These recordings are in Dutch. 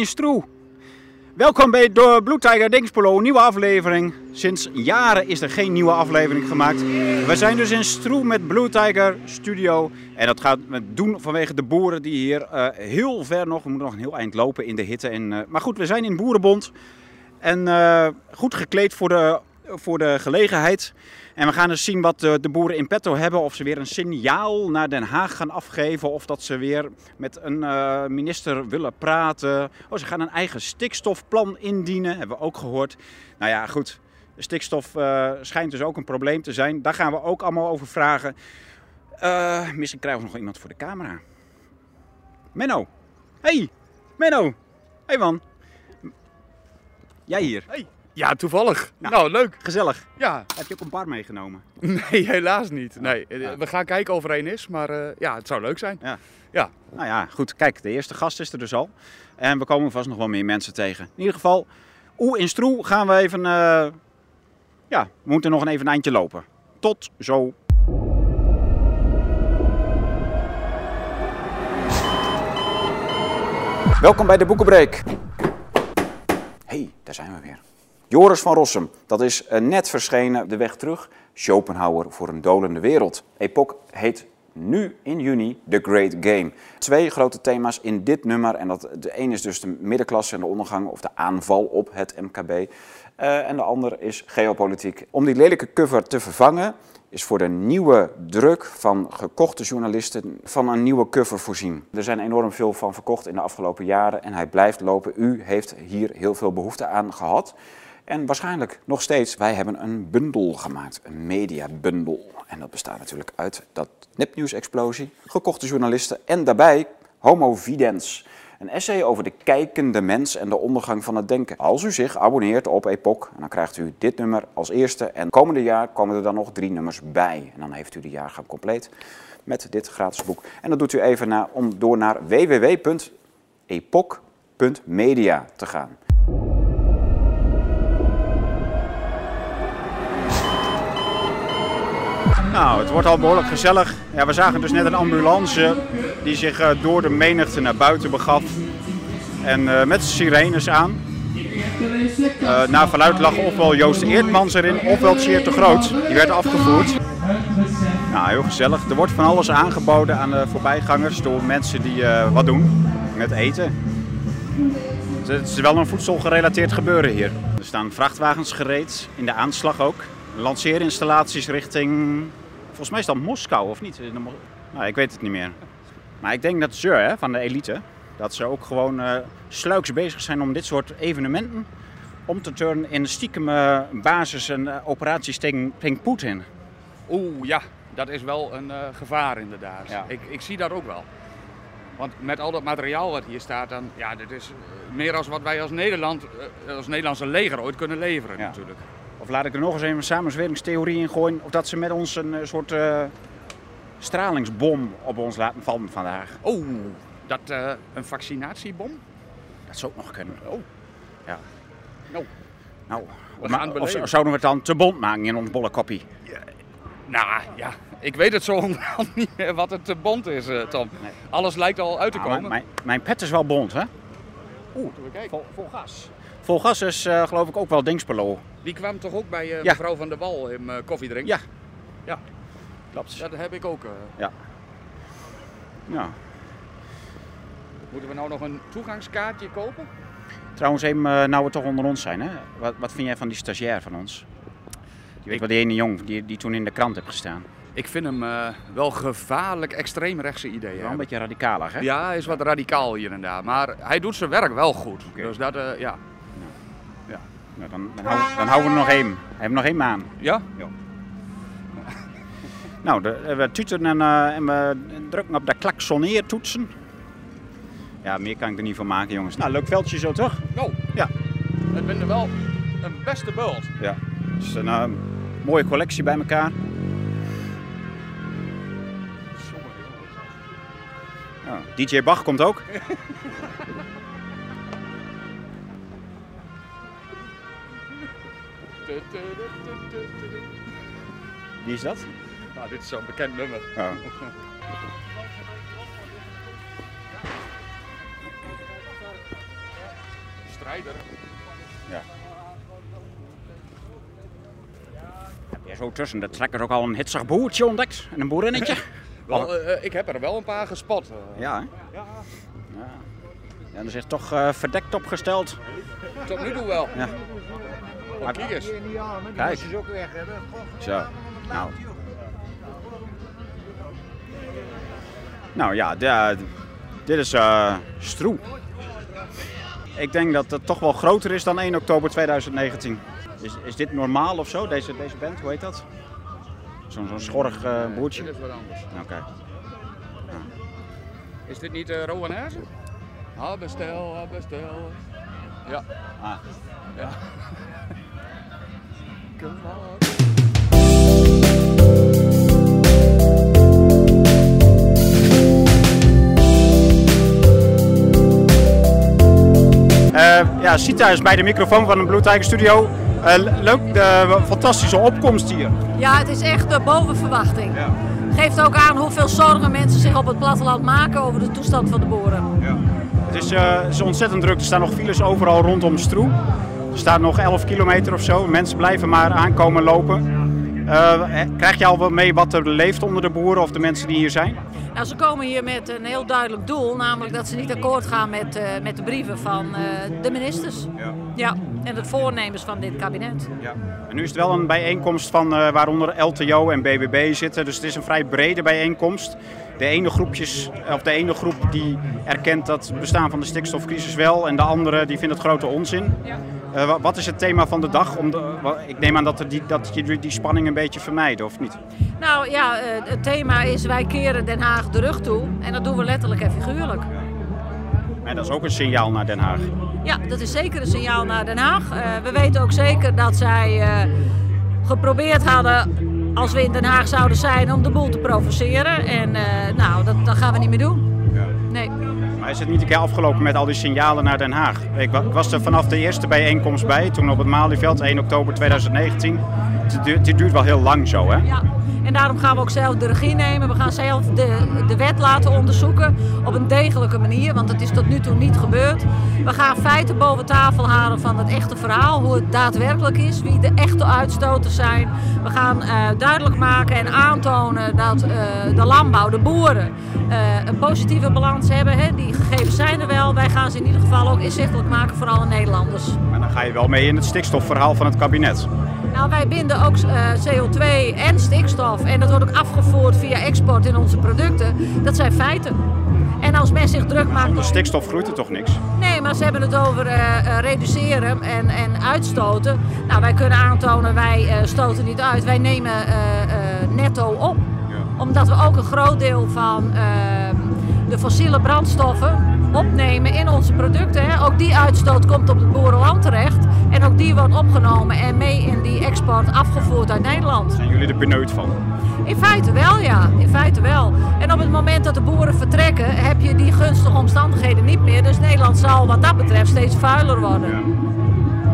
in Stroe. Welkom bij de Blue Tiger Dingspolo, nieuwe aflevering. Sinds jaren is er geen nieuwe aflevering gemaakt. We zijn dus in Stroe met Blue Tiger Studio. En dat gaan we doen vanwege de boeren die hier uh, heel ver nog, we moeten nog een heel eind lopen in de hitte. En, uh, maar goed, we zijn in Boerenbond. En uh, goed gekleed voor de, voor de gelegenheid. En we gaan dus zien wat de, de, boeren in petto hebben. Of ze weer een signaal naar Den Haag gaan afgeven. Of dat ze weer met een uh, minister willen praten. Oh, ze gaan een eigen stikstofplan indienen. Hebben we ook gehoord. Nou ja, goed. Stikstof uh, schijnt dus ook een probleem te zijn. Daar gaan we ook allemaal over vragen. Misschien krijgen we nog iemand voor de camera. Menno. Hey, Menno. Hey man. Jij hier. Hey. Ja, toevallig. Nou, nou, leuk. Gezellig. Ja. Heb je ook een bar meegenomen? Nee, helaas niet. Nee. Ja. We gaan kijken of er één is, maar uh, ja, het zou leuk zijn. Ja. ja. Nou ja, goed. Kijk, de eerste gast is er dus al. En we komen vast nog wel meer mensen tegen. In ieder geval, Oe in Stroe gaan we even... Uh, ja, we moeten nog een even een eindje lopen. Tot zo. Welkom bij de Boekenbreek. hey, daar zijn we weer. Joris van Rossum, dat is net verschenen De Weg Terug, Schopenhauer voor een dolende wereld. Epoch heet nu in juni The Great Game. Twee grote thema's in dit nummer. En dat, de een is dus de middenklasse en de ondergang of de aanval op het MKB. Uh, en de ander is geopolitiek. Om die lelijke cover te vervangen is voor de nieuwe druk van gekochte journalisten van een nieuwe cover voorzien. Er zijn enorm veel van verkocht in de afgelopen jaren en hij blijft lopen. U heeft hier heel veel behoefte aan gehad. En waarschijnlijk nog steeds, wij hebben een bundel gemaakt, een mediabundel. En dat bestaat natuurlijk uit dat nepnieuws-explosie, gekochte journalisten en daarbij Homo Videns. Een essay over de kijkende mens en de ondergang van het denken. Als u zich abonneert op Epoch, dan krijgt u dit nummer als eerste. En komende jaar komen er dan nog drie nummers bij. En dan heeft u de jaargang compleet met dit gratis boek. En dat doet u even na, om door naar www.epoch.media te gaan. Nou, het wordt al behoorlijk gezellig. Ja, we zagen dus net een ambulance die zich uh, door de menigte naar buiten begaf. En uh, met sirenes aan. Uh, naar verluid lag ofwel Joost Eertmans erin, ofwel Tjeer te Groot. Die werd afgevoerd. Nou, heel gezellig. Er wordt van alles aangeboden aan de voorbijgangers door mensen die wat doen met eten. Het is wel een voedselgerelateerd gebeuren hier. Er staan vrachtwagens gereed, in de aanslag ook. Lanceerinstallaties richting Volgens mij is dat Moskou, of niet? Nou, ik weet het niet meer. Maar ik denk dat ze hè, van de elite, dat ze ook gewoon uh, sluiks bezig zijn om dit soort evenementen om te turnen in stiekem uh, basis- en uh, operaties tegen, tegen Poetin. Oeh, ja, dat is wel een gevaar inderdaad. Ja. Ik, ik zie dat ook wel. Want met al dat materiaal wat hier staat, dan, ja, dit is meer als wat wij als, Nederland, als Nederlandse leger ooit kunnen leveren ja. natuurlijk. Of laat ik er nog eens een samenzweringstheorie in gooien. Of dat ze met ons een soort uh, stralingsbom op ons laten vallen vandaag. Oh, dat uh, een vaccinatiebom? Dat zou ook nog kunnen. Oh. Ja. Nou. Nou, of zouden we het dan te bond maken in ons bolle koppie? Ja. Nou ja, ik weet het zo niet meer wat het te bond is, Tom. Nee. Alles lijkt al uit te nou, komen. Mijn, mijn, pet is wel bond, hè? Oeh, vol, vol gas. Vol gas is uh, geloof ik ook wel Dingspelo. Die kwam toch ook bij uh, ja. mevrouw van der Wal in uh, koffiedrink? Ja. Ja. Klopt. Dat heb ik ook. Ja. Ja. Moeten we nou nog een toegangskaartje kopen? Trouwens, even, nou we toch onder ons zijn, hè? Wat, wat vind jij van die stagiair van ons? Je weet wel, die ene jong die, die toen in de krant heeft gestaan. Ik vind hem uh, wel gevaarlijk extreemrechtse ideeën. Wel een beetje radicaler, hè? Ja, hij is wat radicaal hier en daar. Maar hij doet zijn werk wel goed. Okay. Dus dat, uh, ja. Nou, dan, dan, hou, dan houden we er nog één. Hij heeft nog één maan. Ja? Ja. nou, de, we tuteren en, uh, en we drukken op de klaksoneertoetsen. Ja, meer kan ik er niet van maken, jongens. Nou, leuk veldje zo, toch? Oh. Ja. Het er wel een beste bult. Ja. Dus een mooie collectie bij elkaar. DJ Bach komt ook. Wie is dat? Nou, dit is zo'n bekend nummer. Oh. rijder. Ja. Heb je zo tussen de trekkers ook al een hitsig boertje ontdekt? En een boerinnetje? Wel, uh, ik heb er wel een paar gespot. Uh. Ja, hè? Ja. Ja. Ja, dus is toch uh, verdekt opgesteld. Tot nu toe wel. Ja. Maar, kijk eens. Kijk. is ook weg, hè? Zo. Nou. Nou ja, de, dit is uh, Stroe. Ik denk dat het toch wel groter is dan 1 oktober 2019. Is, is dit normaal of zo, deze, deze band? Hoe heet dat? Zo'n zo'n schorrig uh, boertje? Dit is wat anders. Oké. Okay. Is dit niet uh, Rowan Herzen? Bestel, ha, bestel. Ja. Ah. Ja. Come on. Uh, ja, Sita is bij de microfoon van de Blue Tiger Studio. Uh, leuk, de fantastische opkomst hier. Ja, het is echt uh, boven verwachting. Ja. Geeft ook aan hoeveel zorgen mensen zich op het platteland maken over de toestand van de boeren. Ja. Het is, is ontzettend druk. Er staan nog files overal rondom Stroe. Er staat nog 11 kilometer of zo. Mensen blijven maar aankomen lopen. Krijg je al wel mee wat er leeft onder de boeren of de mensen die hier zijn? Nou, ze komen hier met een heel duidelijk doel, namelijk dat ze niet akkoord gaan met, uh, met de brieven van uh, de ministers. Ja. ja. En de voornemens van dit kabinet. Ja. En nu is het wel een bijeenkomst van waaronder LTO en BBB zitten, dus het is een vrij brede bijeenkomst. De ene, groepjes, of de ene groep die erkent dat het bestaan van de stikstofcrisis wel en de andere die vindt het grote onzin. Ja. Uh, wat is het thema van de dag? Om de, ik neem aan dat, er die, dat je die spanning een beetje vermijden, of niet? Nou ja, uh, het thema is wij keren Den Haag de rug toe. En dat doen we letterlijk en figuurlijk. En dat is ook een signaal naar Den Haag. Ja, dat is zeker een signaal naar Den Haag. Uh, we weten ook zeker dat zij geprobeerd hadden, als we in Den Haag zouden zijn, om de boel te provoceren. En nou, dat, dat gaan we niet meer doen. Nee. Maar is het niet een keer afgelopen met al die signalen naar Den Haag? Ik was er vanaf de eerste bijeenkomst bij, toen op het Malieveld, 1 oktober 2019. Het duurt, het duurt wel heel lang zo, hè? Ja. En daarom gaan we ook zelf de regie nemen. We gaan zelf de, de wet laten onderzoeken op een degelijke manier, want dat is tot nu toe niet gebeurd. We gaan feiten boven tafel halen van het echte verhaal, hoe het daadwerkelijk is, wie de echte uitstoters zijn. We gaan uh, duidelijk maken en aantonen dat uh, de landbouw, de boeren, uh, een positieve balans hebben. Hè. Die gegevens zijn er wel. Wij gaan ze in ieder geval ook inzichtelijk maken voor alle Nederlanders. Maar dan ga je wel mee in het stikstofverhaal van het kabinet. Nou, wij binden ook uh, CO2 en stikstof en dat wordt ook afgevoerd via export in onze producten. Dat zijn feiten. En als men zich druk maakt... Zonder stikstof groeit er toch niks? Nee, maar ze hebben het over uh, reduceren en, en uitstoten. Nou, wij kunnen aantonen, wij uh, stoten niet uit. Wij nemen netto op. Ja. Omdat we ook een groot deel van ehm, de fossiele brandstoffen opnemen in onze producten. Hè. Ook die uitstoot komt op het boerenland terecht. En ook die wordt opgenomen en mee in die export afgevoerd uit Nederland. Zijn jullie er benauwd van? In feite wel, ja. In feite wel. En op het moment dat de boeren vertrekken, heb je die gunstige omstandigheden niet meer. Dus Nederland zal wat dat betreft steeds vuiler worden. Ja.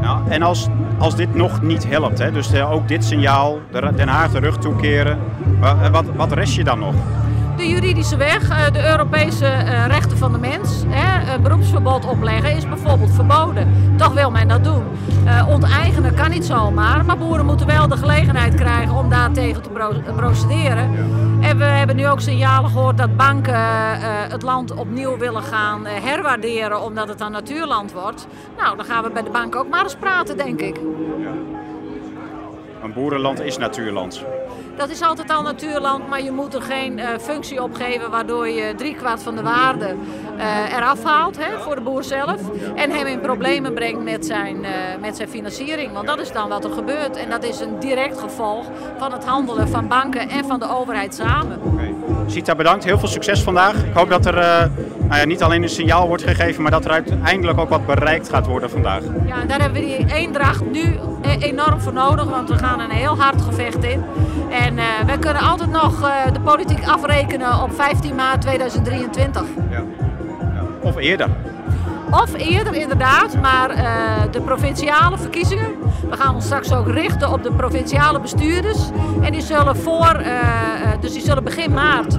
Nou, en als, als dit nog niet helpt, hè, dus eh, ook dit signaal, Den Haag de rug toekeren, wat, wat rest je dan nog? De juridische weg, eh, de Europese eh, rechten van de mens. Een beroepsverbod opleggen is bijvoorbeeld verboden. Toch wil men dat doen. Onteigenen kan niet zomaar, maar boeren moeten wel de gelegenheid krijgen om daar tegen te procederen. En we hebben nu ook signalen gehoord dat banken het land opnieuw willen gaan herwaarderen omdat het een natuurland wordt. Nou, dan gaan we bij de bank ook maar eens praten, denk ik. Een boerenland is natuurland. Dat is altijd al natuurland, maar je moet er geen uh, functie op geven waardoor je driekwart van de waarde uh, eraf haalt hè, voor de boer zelf. En hem in problemen brengt met zijn, uh, met zijn financiering. Want dat is dan wat er gebeurt. En dat is een direct gevolg van het handelen van banken en van de overheid samen. Sita, bedankt. Heel veel succes vandaag. Ik hoop dat er nou ja, niet alleen een signaal wordt gegeven, maar dat er uiteindelijk ook wat bereikt gaat worden vandaag. Ja, daar hebben we die eendracht nu enorm voor nodig, want we gaan een heel hard gevecht in. En uh, we kunnen altijd nog uh, de politiek afrekenen op 15 maart 2023. Ja. ja. Of eerder. Of eerder inderdaad, maar de provinciale verkiezingen. We gaan ons straks ook richten op de provinciale bestuurders. En die zullen voor, dus die zullen begin maart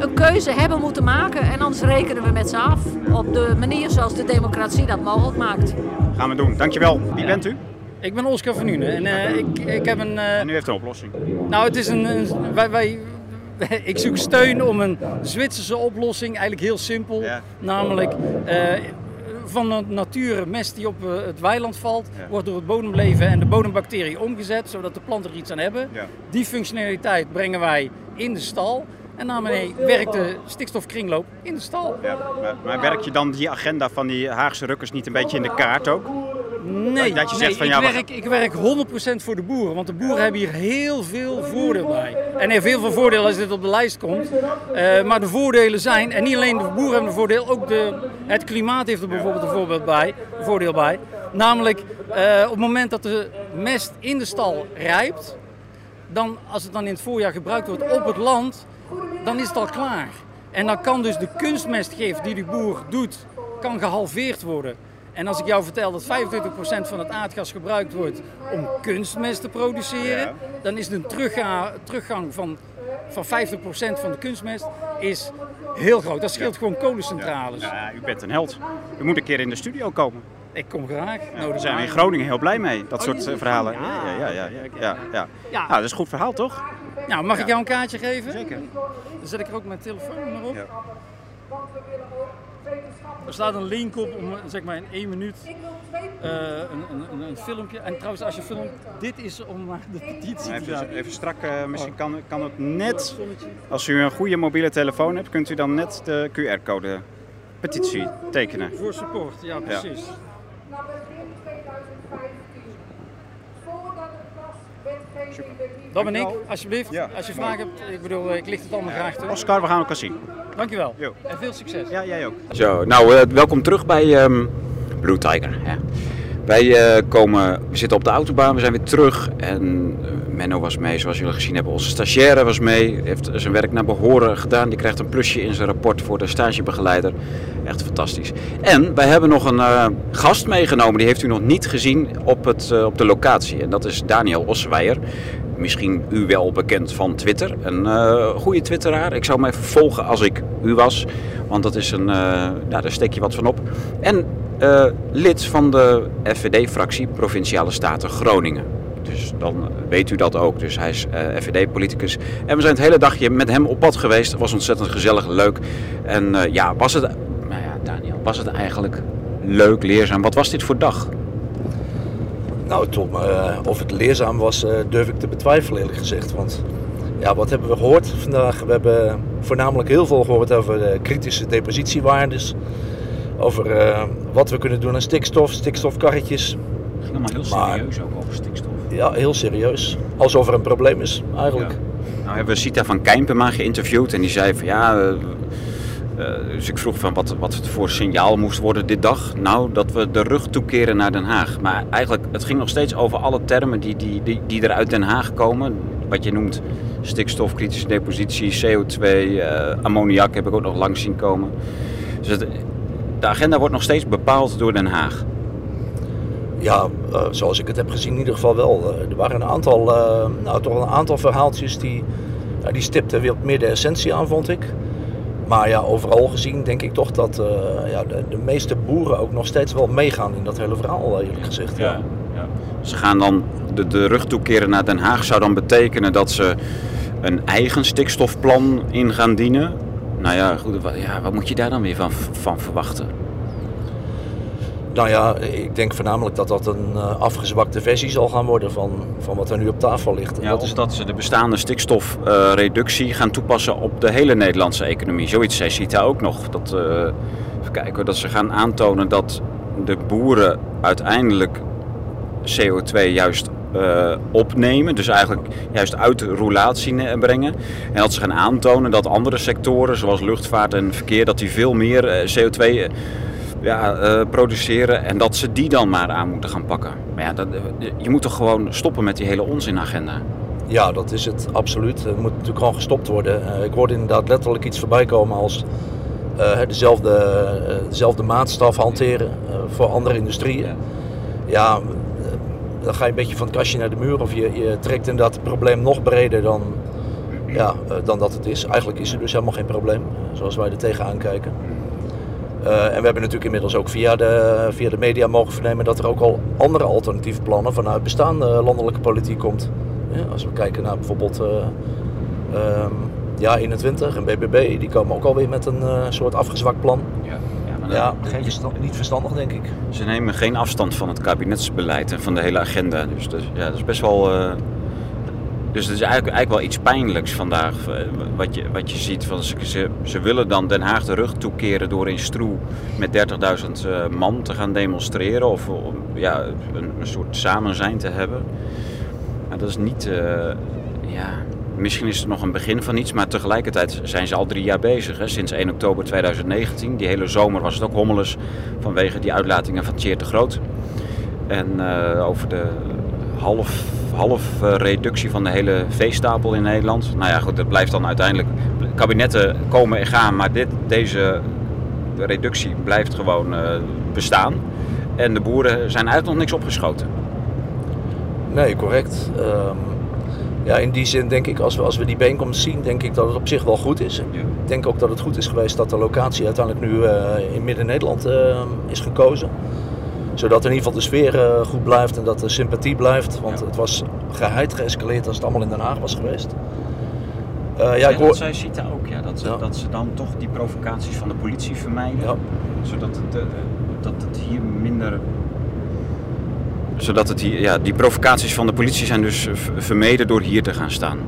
een keuze hebben moeten maken. En anders rekenen we met ze af op de manier zoals de democratie dat mogelijk maakt. Gaan we doen. Dankjewel. Wie bent u? Ik ben Oscar van Nuenen en uh, ik, ik heb een... Uh, en u heeft een oplossing. Nou, het is een... een wij, wij, ik zoek steun om een Zwitserse oplossing, eigenlijk heel simpel. Namelijk uh, van de nature mest die op het weiland valt, wordt door het bodemleven en de bodembacteriën omgezet, zodat de planten er iets aan hebben. Ja. Die functionaliteit brengen wij in de stal. En daarmee werkt de stikstofkringloop in de stal. Ja, maar, maar werk je dan die agenda van die Haagse rukkers niet een beetje in de kaart ook? Nee, dat je zegt van, ja, ik, werk, ik werk 100% voor de boeren. Want de boeren hebben hier heel veel voordeel bij. En heeft heel veel voordeel als dit op de lijst komt. Uh, maar de voordelen zijn, en niet alleen de boeren hebben een voordeel, ook de, het klimaat heeft er bijvoorbeeld een voorbeeld bij, een voordeel bij. Namelijk, uh, op het moment dat de mest in de stal rijpt, dan, als het dan in het voorjaar gebruikt wordt op het land, dan is het al klaar. En dan kan dus de kunstmestgif die de boer doet, kan gehalveerd worden. En als ik jou vertel dat 25% van het aardgas gebruikt wordt om kunstmest te produceren, dan is een teruggang van, van 50% van de kunstmest is heel groot. Dat scheelt gewoon kolencentrales. Ja, u bent een held. U moet een keer in de studio komen. Ik kom graag. Ja, daar zijn we in Groningen heel blij mee, dat oh, soort eh, verhalen. Ja, ja, ja. ja, ja, ja. Nou, dat is een goed verhaal, toch? Nou, mag ik jou een kaartje geven? Zeker. Dan zet ik er ook mijn telefoonnummer op. Er staat een link op om zeg maar in één minuut uh, een, een, een, filmpje. En trouwens, als je filmt, dit is om de petitie even, te Even strak, uh, misschien kan, kan het net, als u een goede mobiele telefoon hebt, kunt u dan net de QR-code petitie tekenen. Voor support, ja precies. Ja. Dat ben ik, alsjeblieft. Als je vragen hebt, ik bedoel, ik licht het allemaal graag toe. Oscar, we gaan elkaar zien. Dankjewel. En veel succes. Ja, jij ook. Zo, nou, uh, welkom terug bij um, Blue Tiger. Ja. Wij uh, komen, we zitten op de autobaan, we zijn weer terug. En uh, Menno was mee, zoals jullie gezien hebben. Onze stagiaire was mee, heeft zijn werk naar behoren gedaan. Die krijgt een plusje in zijn rapport voor de stagebegeleider. Echt fantastisch. En wij hebben nog een gast meegenomen, die heeft u nog niet gezien op, het, op de locatie. En dat is Daniel Osweijer misschien u wel bekend van Twitter. Een uh, goede twitteraar. Ik zou even volgen als ik u was. Want dat is een, uh, nou, daar steek je wat van op. En uh, lid van de FVD-fractie Provinciale Staten Groningen. Dus dan weet u dat ook. Dus hij is FVD-politicus. En we zijn het hele dagje met hem op pad geweest. Was ontzettend gezellig, leuk. En ja, was het, nou ja, Daniel, was het eigenlijk leuk, leerzaam? Wat was dit voor dag? Nou, Tom, uh, of het leerzaam was, uh, durf ik te betwijfelen eerlijk gezegd. Want ja, wat hebben we gehoord vandaag? We hebben voornamelijk heel veel gehoord over de kritische depositiewaardes. Over uh, wat we kunnen doen aan stikstof, stikstofkarretjes. Allemaal heel serieus ook over stikstof. Ja, heel serieus. Alsof er een probleem is, eigenlijk. Nou hebben we Sita van Kijnpema geïnterviewd en die zei van ja eh, dus ik vroeg van wat, wat voor signaal moest worden dit dag. Nou, dat we de rug toekeren naar Den Haag. Maar eigenlijk, het ging nog steeds over alle termen die, die, die, die er uit Den Haag komen. Wat je noemt stikstof, kritische depositie, CO2, uh, eh, ammoniak heb ik ook nog langs zien komen. Dus de agenda wordt nog steeds bepaald door Den Haag. Ja, uh, zoals ik het heb gezien in ieder geval wel. er waren een aantal, nou, toch een aantal verhaaltjes die, die stipten weer meer de essentie aan, vond ik. Maar ja, overal gezien denk ik toch dat uh, ja, de, de, meeste boeren ook nog steeds wel meegaan in dat hele verhaal, eh, eerlijk gezegd. Ja. ja. Ja. Ze gaan dan de, de rug toekeren naar Den Haag. Zou dan betekenen dat ze een eigen stikstofplan in gaan dienen? Nou ja, goed, wat, ja, wat moet je daar dan weer van, van verwachten? Nou ja, ik denk voornamelijk dat dat een uh, afgezwakte versie zal gaan worden van, van wat er nu op tafel ligt. Ja, dat is dat ze de bestaande stikstofreductie uh, gaan toepassen op de hele Nederlandse economie. Zoiets zei CITA ook nog. Dat, uh, even kijken, dat ze gaan aantonen dat de boeren uiteindelijk CO2 juist uh, opnemen. Dus eigenlijk juist uit de roulatie brengen. En dat ze gaan aantonen dat andere sectoren, zoals luchtvaart en verkeer, dat die veel meer CO2 ja, uh, produceren en dat ze die dan maar aan moeten gaan pakken. Maar ja, dat, je moet toch gewoon stoppen met die hele onzinagenda. Ja, dat is het absoluut. Het moet natuurlijk gewoon gestopt worden. Uh, ik hoorde inderdaad letterlijk iets voorbij komen als dezelfde, dezelfde maatstaf hanteren voor andere industrieën. Ja, dan ga je een beetje van het kastje naar de muur of je, je trekt inderdaad het probleem nog breder dan, ja, dan dat het is. Eigenlijk is er dus helemaal geen probleem, zoals wij er tegenaan kijken. Uh, en we hebben natuurlijk inmiddels ook via de, via de media mogen vernemen dat er ook al andere alternatieve plannen vanuit bestaande landelijke politiek komt. Ja, als we kijken naar bijvoorbeeld uh, um, Ja 21 en BBB, die komen ook alweer met een uh, soort afgezwakt plan. Ja, ja, ja geen verstand, niet verstandig denk ik. Ze nemen geen afstand van het kabinetsbeleid en van de hele agenda. Dus dat, ja, dat is best wel dus het is eigenlijk, eigenlijk wel iets pijnlijks vandaag eh, wat je, wat je ziet. Van ze, ze willen dan Den Haag de rug toekeren door in Stroe met 30.000 uh, eh, man te gaan demonstreren of ja, een, een, soort samenzijn te hebben. Maar dat is niet, ja, misschien is het nog een begin van iets, maar tegelijkertijd zijn ze al drie jaar bezig. Hè, sinds 1 oktober 2019. Die hele zomer was het ook hommeles vanwege die uitlatingen van Tjeerd de Groot. En over de half half eh, reductie van de hele veestapel in Nederland. Nou ja, goed, dat blijft dan uiteindelijk. Kabinetten komen en gaan, maar dit, deze reductie blijft gewoon uh, bestaan. En de boeren zijn eigenlijk nog niks opgeschoten. Nee, correct. Um, ja, in die zin denk ik, als we, als we die bijeenkomst zien, denk ik dat het op zich wel goed is. Ik denk ook dat het goed is geweest dat de locatie uiteindelijk nu uh, in Midden-Nederland is gekozen zodat in ieder geval de sfeer uh, goed blijft en dat de sympathie blijft. Want het was geheid geëscaleerd als het allemaal in Den Haag was geweest. Uh, ja, ik hoor... Dat zei Sita ook, ja, dat, ze, dat ze dan toch die provocaties van de politie vermijden. Ja. Zodat het, uh, dat het hier minder zodat het hier, ja, die provocaties van de politie zijn dus vermeden door hier te gaan staan.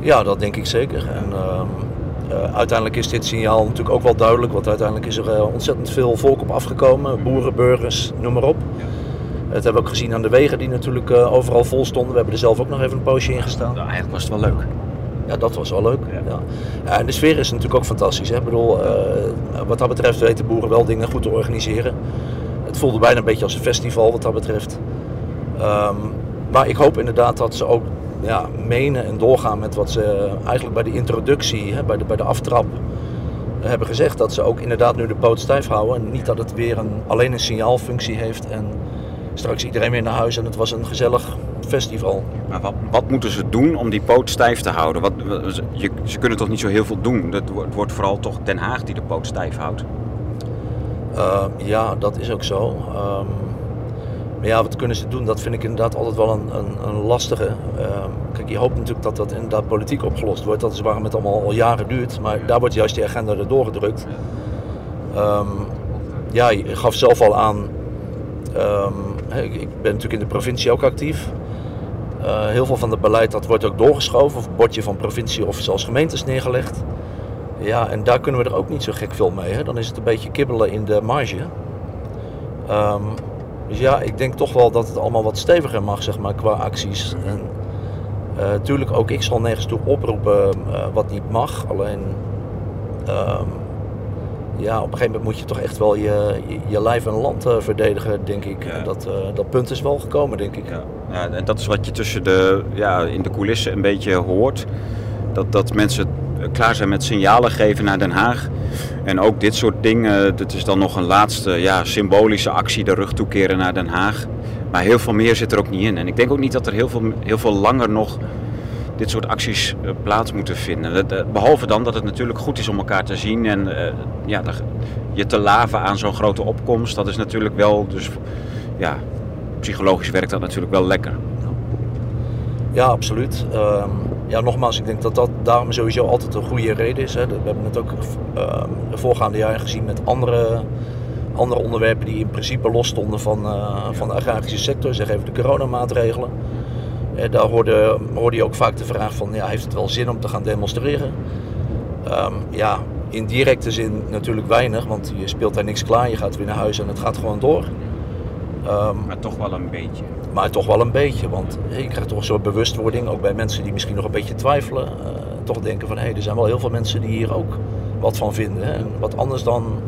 Ja, dat denk ik zeker. En, uh, uh, uiteindelijk is dit signaal natuurlijk ook wel duidelijk, want uiteindelijk is er uh, ontzettend veel volk op afgekomen. Boeren, burgers, noem maar op. Dat hebben we ook gezien aan de wegen die natuurlijk uh, overal vol stonden. We hebben er zelf ook nog even een poosje in gestaan. Nou, eigenlijk was het wel leuk. Ja, dat was wel leuk. Ja. ja. en de sfeer is natuurlijk ook fantastisch. Hè? Ik bedoel, wat dat betreft weten boeren wel dingen goed te organiseren. Het voelde bijna een beetje als een festival wat dat betreft. Um, maar ik hoop inderdaad dat ze ook ja, menen en doorgaan met wat ze eigenlijk bij de introductie, hè, bij, de, bij de aftrap hebben gezegd. Dat ze ook inderdaad nu de poot stijf houden. En niet dat het weer een, alleen een signaalfunctie heeft en straks iedereen weer naar huis en het was een gezellig festival. Maar wat, wat moeten ze doen om die poot stijf te houden? Wat, je, ze kunnen toch niet zo heel veel doen? Het wordt vooral toch Den Haag die de poot stijf houdt. Uh, ja, dat is ook zo. Um, maar ja, wat kunnen ze doen? Dat vind ik inderdaad altijd wel een, een, een lastige. Ehm, kijk, je hoopt natuurlijk dat dat inderdaad politiek opgelost wordt. Dat is waarom het allemaal al jaren duurt. Maar daar wordt juist die agenda erdoor gedrukt. Um, ja, je gaf zelf al aan. Um, ik ben natuurlijk in de provincie ook actief. Uh, heel veel van het beleid dat wordt ook doorgeschoven. Of bordje van provincie of zelfs gemeentes neergelegd. Ja, en daar kunnen we er ook niet zo gek veel mee. Hè? Dan is het een beetje kibbelen in de marge. Um, dus ja, ik denk toch wel dat het allemaal wat steviger mag, zeg maar, qua acties. En uh, ook ik zal nergens toe oproepen uh, wat niet mag. Alleen, uh, ja, op een gegeven moment moet je toch echt wel je, je, je lijf en land uh, verdedigen, denk ik. En dat, dat punt is wel gekomen, denk ik. Ja. ja. en dat is wat je tussen de, ja, in de coulissen een beetje hoort. Dat, dat mensen klaar zijn met signalen geven naar Den Haag. En ook dit soort dingen, dat is dan nog een laatste ja, symbolische actie, de rug toekeren naar Den Haag. Maar heel veel meer zit er ook niet in. En ik denk ook niet dat er heel veel, heel veel langer nog dit soort acties uh, plaats moeten vinden. Uh, behalve dan dat het natuurlijk goed is om elkaar te zien en ja, je te laven aan zo'n grote opkomst. Dat is natuurlijk wel, dus ja, psychologisch werkt dat natuurlijk wel lekker. Ja, absoluut. Ehm, ja, nogmaals, ik denk dat dat daarom sowieso altijd een goede reden is. Hè. We hebben het ook uh, de voorgaande jaren gezien met andere, andere onderwerpen die in principe los stonden van, uh, van de agrarische sector, zeg even de coronamaatregelen. Uh, daar hoorde, hoorde je ook vaak de vraag van, ja, heeft het wel zin om te gaan demonstreren? Um, ja, in directe zin natuurlijk weinig, want je speelt daar niks klaar, je gaat weer naar huis en het gaat gewoon door. Um, maar toch wel een beetje. Maar toch wel een beetje, want je krijgt toch een soort bewustwording, ook bij mensen die misschien nog een beetje twijfelen. Uh, toch denken van hé, hey, er zijn wel heel veel mensen die hier ook wat van vinden. Hè? Wat anders dan,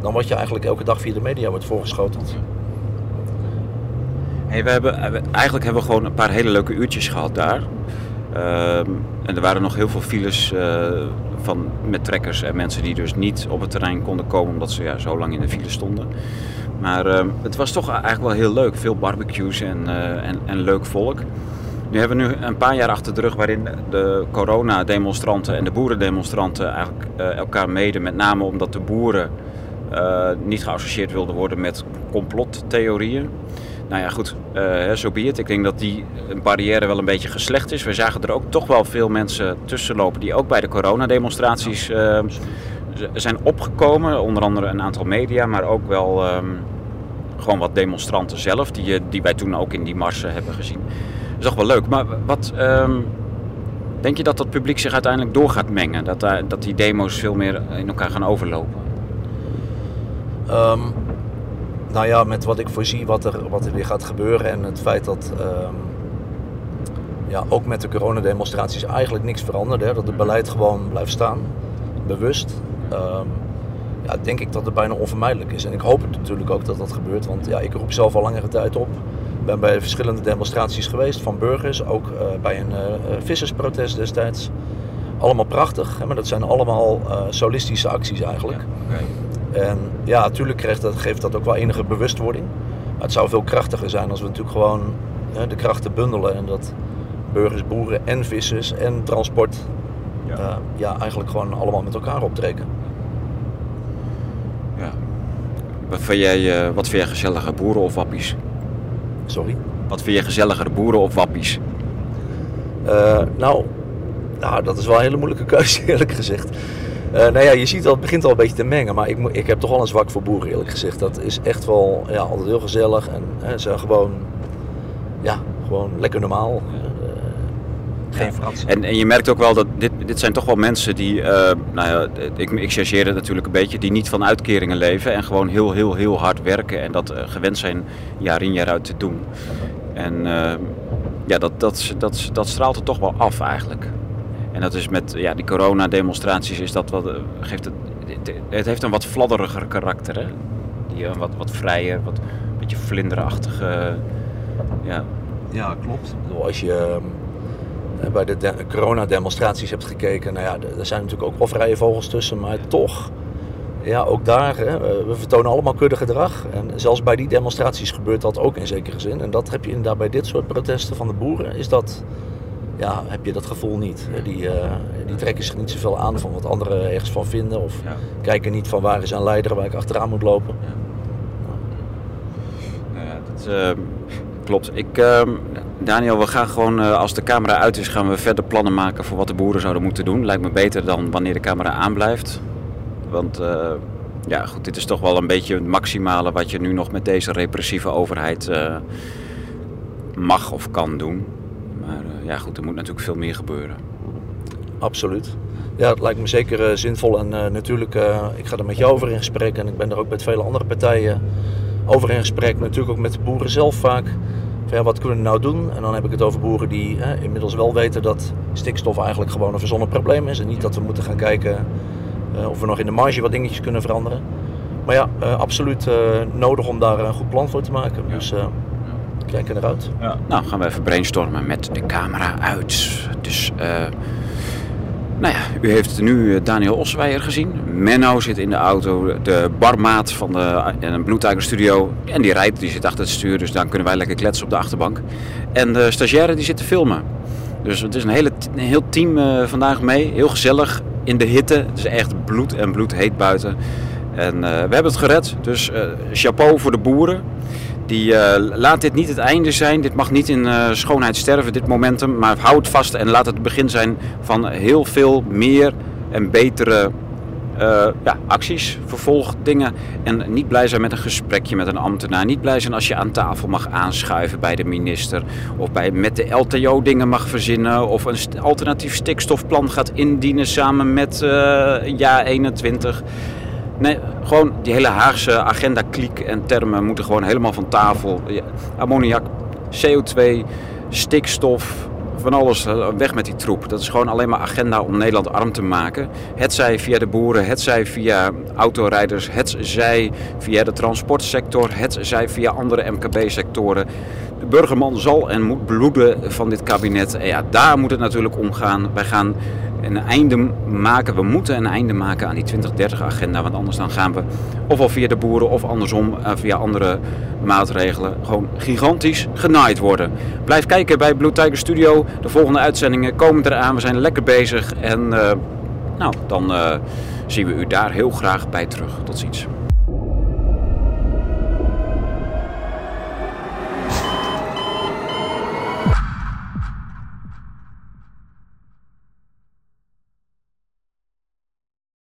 dan wat je eigenlijk elke dag via de media wordt voorgeschoteld. Hey, we hebben, eigenlijk hebben we gewoon een paar hele leuke uurtjes gehad daar. Ehm, en er waren nog heel veel files van, met trekkers en mensen die dus niet op het terrein konden komen omdat ze ja, zo lang in de file stonden. Maar ehm, het was toch eigenlijk wel heel leuk. Veel barbecues en, en, en leuk volk. Nu hebben we nu een paar jaar achter de rug waarin de coronademonstranten en de boerendemonstranten eigenlijk uh, elkaar meden. Met name omdat de boeren uh, niet geassocieerd wilden worden met complottheorieën. Nou ja, goed, zo so Ik denk dat die barrière wel een beetje geslecht is. We zagen er ook toch wel veel mensen tussenlopen die ook bij de coronademonstraties uh, zijn opgekomen. Onder andere een aantal media, maar ook wel um, gewoon wat demonstranten zelf, die, die wij toen ook in die marsen hebben gezien is toch wel leuk. Maar wat um, denk je dat dat publiek zich uiteindelijk door gaat mengen? Dat, uh, dat die demo's veel meer in elkaar gaan overlopen? Um, nou ja, met wat ik voorzie wat er, wat er weer gaat gebeuren en het feit dat ja, ook met de coronademonstraties eigenlijk niks verandert. Hè, dat het beleid gewoon blijft staan, bewust. Ja, denk ik dat het bijna onvermijdelijk is. En ik hoop het natuurlijk ook dat dat gebeurt, want ja, ik roep zelf al langere tijd op ben bij verschillende demonstraties geweest van burgers, ook uh, bij een uh, vissersprotest destijds. Allemaal prachtig, hè, maar dat zijn allemaal uh, solistische acties eigenlijk. Ja, okay. En ja, natuurlijk geeft dat, geeft dat ook wel enige bewustwording. Maar het zou veel krachtiger zijn als we natuurlijk gewoon de krachten bundelen en dat burgers, boeren en vissers en transport ja. ja eigenlijk gewoon allemaal met elkaar optrekken. Ja. Wat vind jij, wat vind jij gezellige boeren of wappies? Sorry? Wat vind je gezelliger, boeren of wappies? Uh, nou, nou, dat is wel een hele moeilijke keuze, eerlijk gezegd. Uh, nou ja, je ziet al, het begint al een beetje te mengen. Maar ik, ik heb toch wel een zwak voor boeren, eerlijk gezegd. Dat is echt wel ja, altijd heel gezellig. En hè, ze gewoon, ja, gewoon lekker normaal. Geen frats. En, en je merkt ook wel dat dit, dit zijn toch wel mensen die, uh, nou ja, ik, ik chargeer het natuurlijk een beetje, die niet van uitkeringen leven en gewoon heel, heel, heel hard werken en dat uh, gewend zijn jaar in jaar uit te doen. En uh, ja, dat, dat, dat, dat straalt er toch wel af eigenlijk. En dat is met ja, die coronademonstraties is dat wat, geeft het, het, het, heeft een wat fladderiger karakter. Hè? Die, wat, wat vrijer, wat een beetje vlinderachtige. ja. ja, klopt. Als je ehm, bij de, de coronademonstraties hebt gekeken, nou ja, er zijn natuurlijk ook wel vrije vogels tussen, maar toch, ja, ook daar, hè, we vertonen allemaal kudde gedrag. En zelfs bij die demonstraties gebeurt dat ook in zekere zin. En dat heb je inderdaad bij dit soort protesten van de boeren, is dat, ja, heb je dat gevoel niet. Die, uh, die trekken zich niet zoveel aan van wat anderen ergens van vinden, of ja. kijken niet van waar is een leider waar ik achteraan moet lopen. Ja. Nou ja, dat, uh, klopt. Ik, uh, Daniel, we gaan gewoon, uh, als de camera uit is, gaan we verder plannen maken voor wat de boeren zouden moeten doen. Lijkt me beter dan wanneer de camera aanblijft. Want uh, ja, goed, dit is toch wel een beetje het maximale wat je nu nog met deze repressieve overheid uh, mag of kan doen. Maar ja, goed, er moet natuurlijk veel meer gebeuren. Absoluut. Ja, het lijkt me zeker zinvol. En natuurlijk, ik ga er met jou over in gesprek. En ik ben er ook met vele andere partijen over in gesprek. Natuurlijk ook met de boeren zelf vaak. Van, ja, wat kunnen we nou doen? En dan heb ik het over boeren die hè, inmiddels wel weten dat stikstof eigenlijk gewoon een verzonnen probleem is. En niet dat we moeten gaan kijken uh, of we nog in de marge wat dingetjes kunnen veranderen. Maar ja, uh, absoluut uh, nodig om daar een goed plan voor te maken. Ja. Dus kijken eruit. Ja. Nou, gaan we even brainstormen met de camera uit. Dus nou ja, u heeft nu eh, Daniel Osweijer gezien. Menno zit in de auto, de barmaat van de een Blue Studio. En die rijdt, die zit achter het stuur, dus dan kunnen wij lekker kletsen op de achterbank. En de stagiaire die zit te filmen. Dus het is een, hele, heel team uh, vandaag mee. Heel gezellig in de hitte. Het is echt bloed en bloed heet buiten. En we hebben het gered. Dus chapeau voor de boeren. Die uh, laat dit niet het einde zijn. Dit mag niet in uh, schoonheid sterven, dit momentum. Maar hou het vast en laat het het begin zijn van heel veel meer en betere uh, ja, acties. En niet blij zijn met een gesprekje met een ambtenaar. Niet blij zijn als je aan tafel mag aanschuiven bij de minister. Of bij, met de LTO dingen mag verzinnen. Of een alternatief stikstofplan gaat indienen samen met JA 21. Nee, gewoon die hele Haagse agenda kliek en termen moeten gewoon helemaal van tafel. Ammoniak, CO2, stikstof, van alles eh, weg met die troep. Dat is gewoon alleen maar agenda om Nederland arm te maken. Het zij via de boeren, het zij via autorijders, het zij via de transportsector, het zij via andere MKB-sectoren. De burgerman zal en moet bloeden van dit kabinet. En ja, daar moet het natuurlijk om gaan. Wij gaan een einde maken. We moeten een einde maken aan die 2030-agenda. Want anders dan gaan we ofwel via de boeren of andersom eh, via andere maatregelen gewoon gigantisch genaaid worden. Blijf kijken bij Blue Tiger Studio. De volgende uitzendingen komen eraan. We zijn lekker bezig. En uh, nou, dan uh, zien we u daar heel graag bij terug. Tot ziens.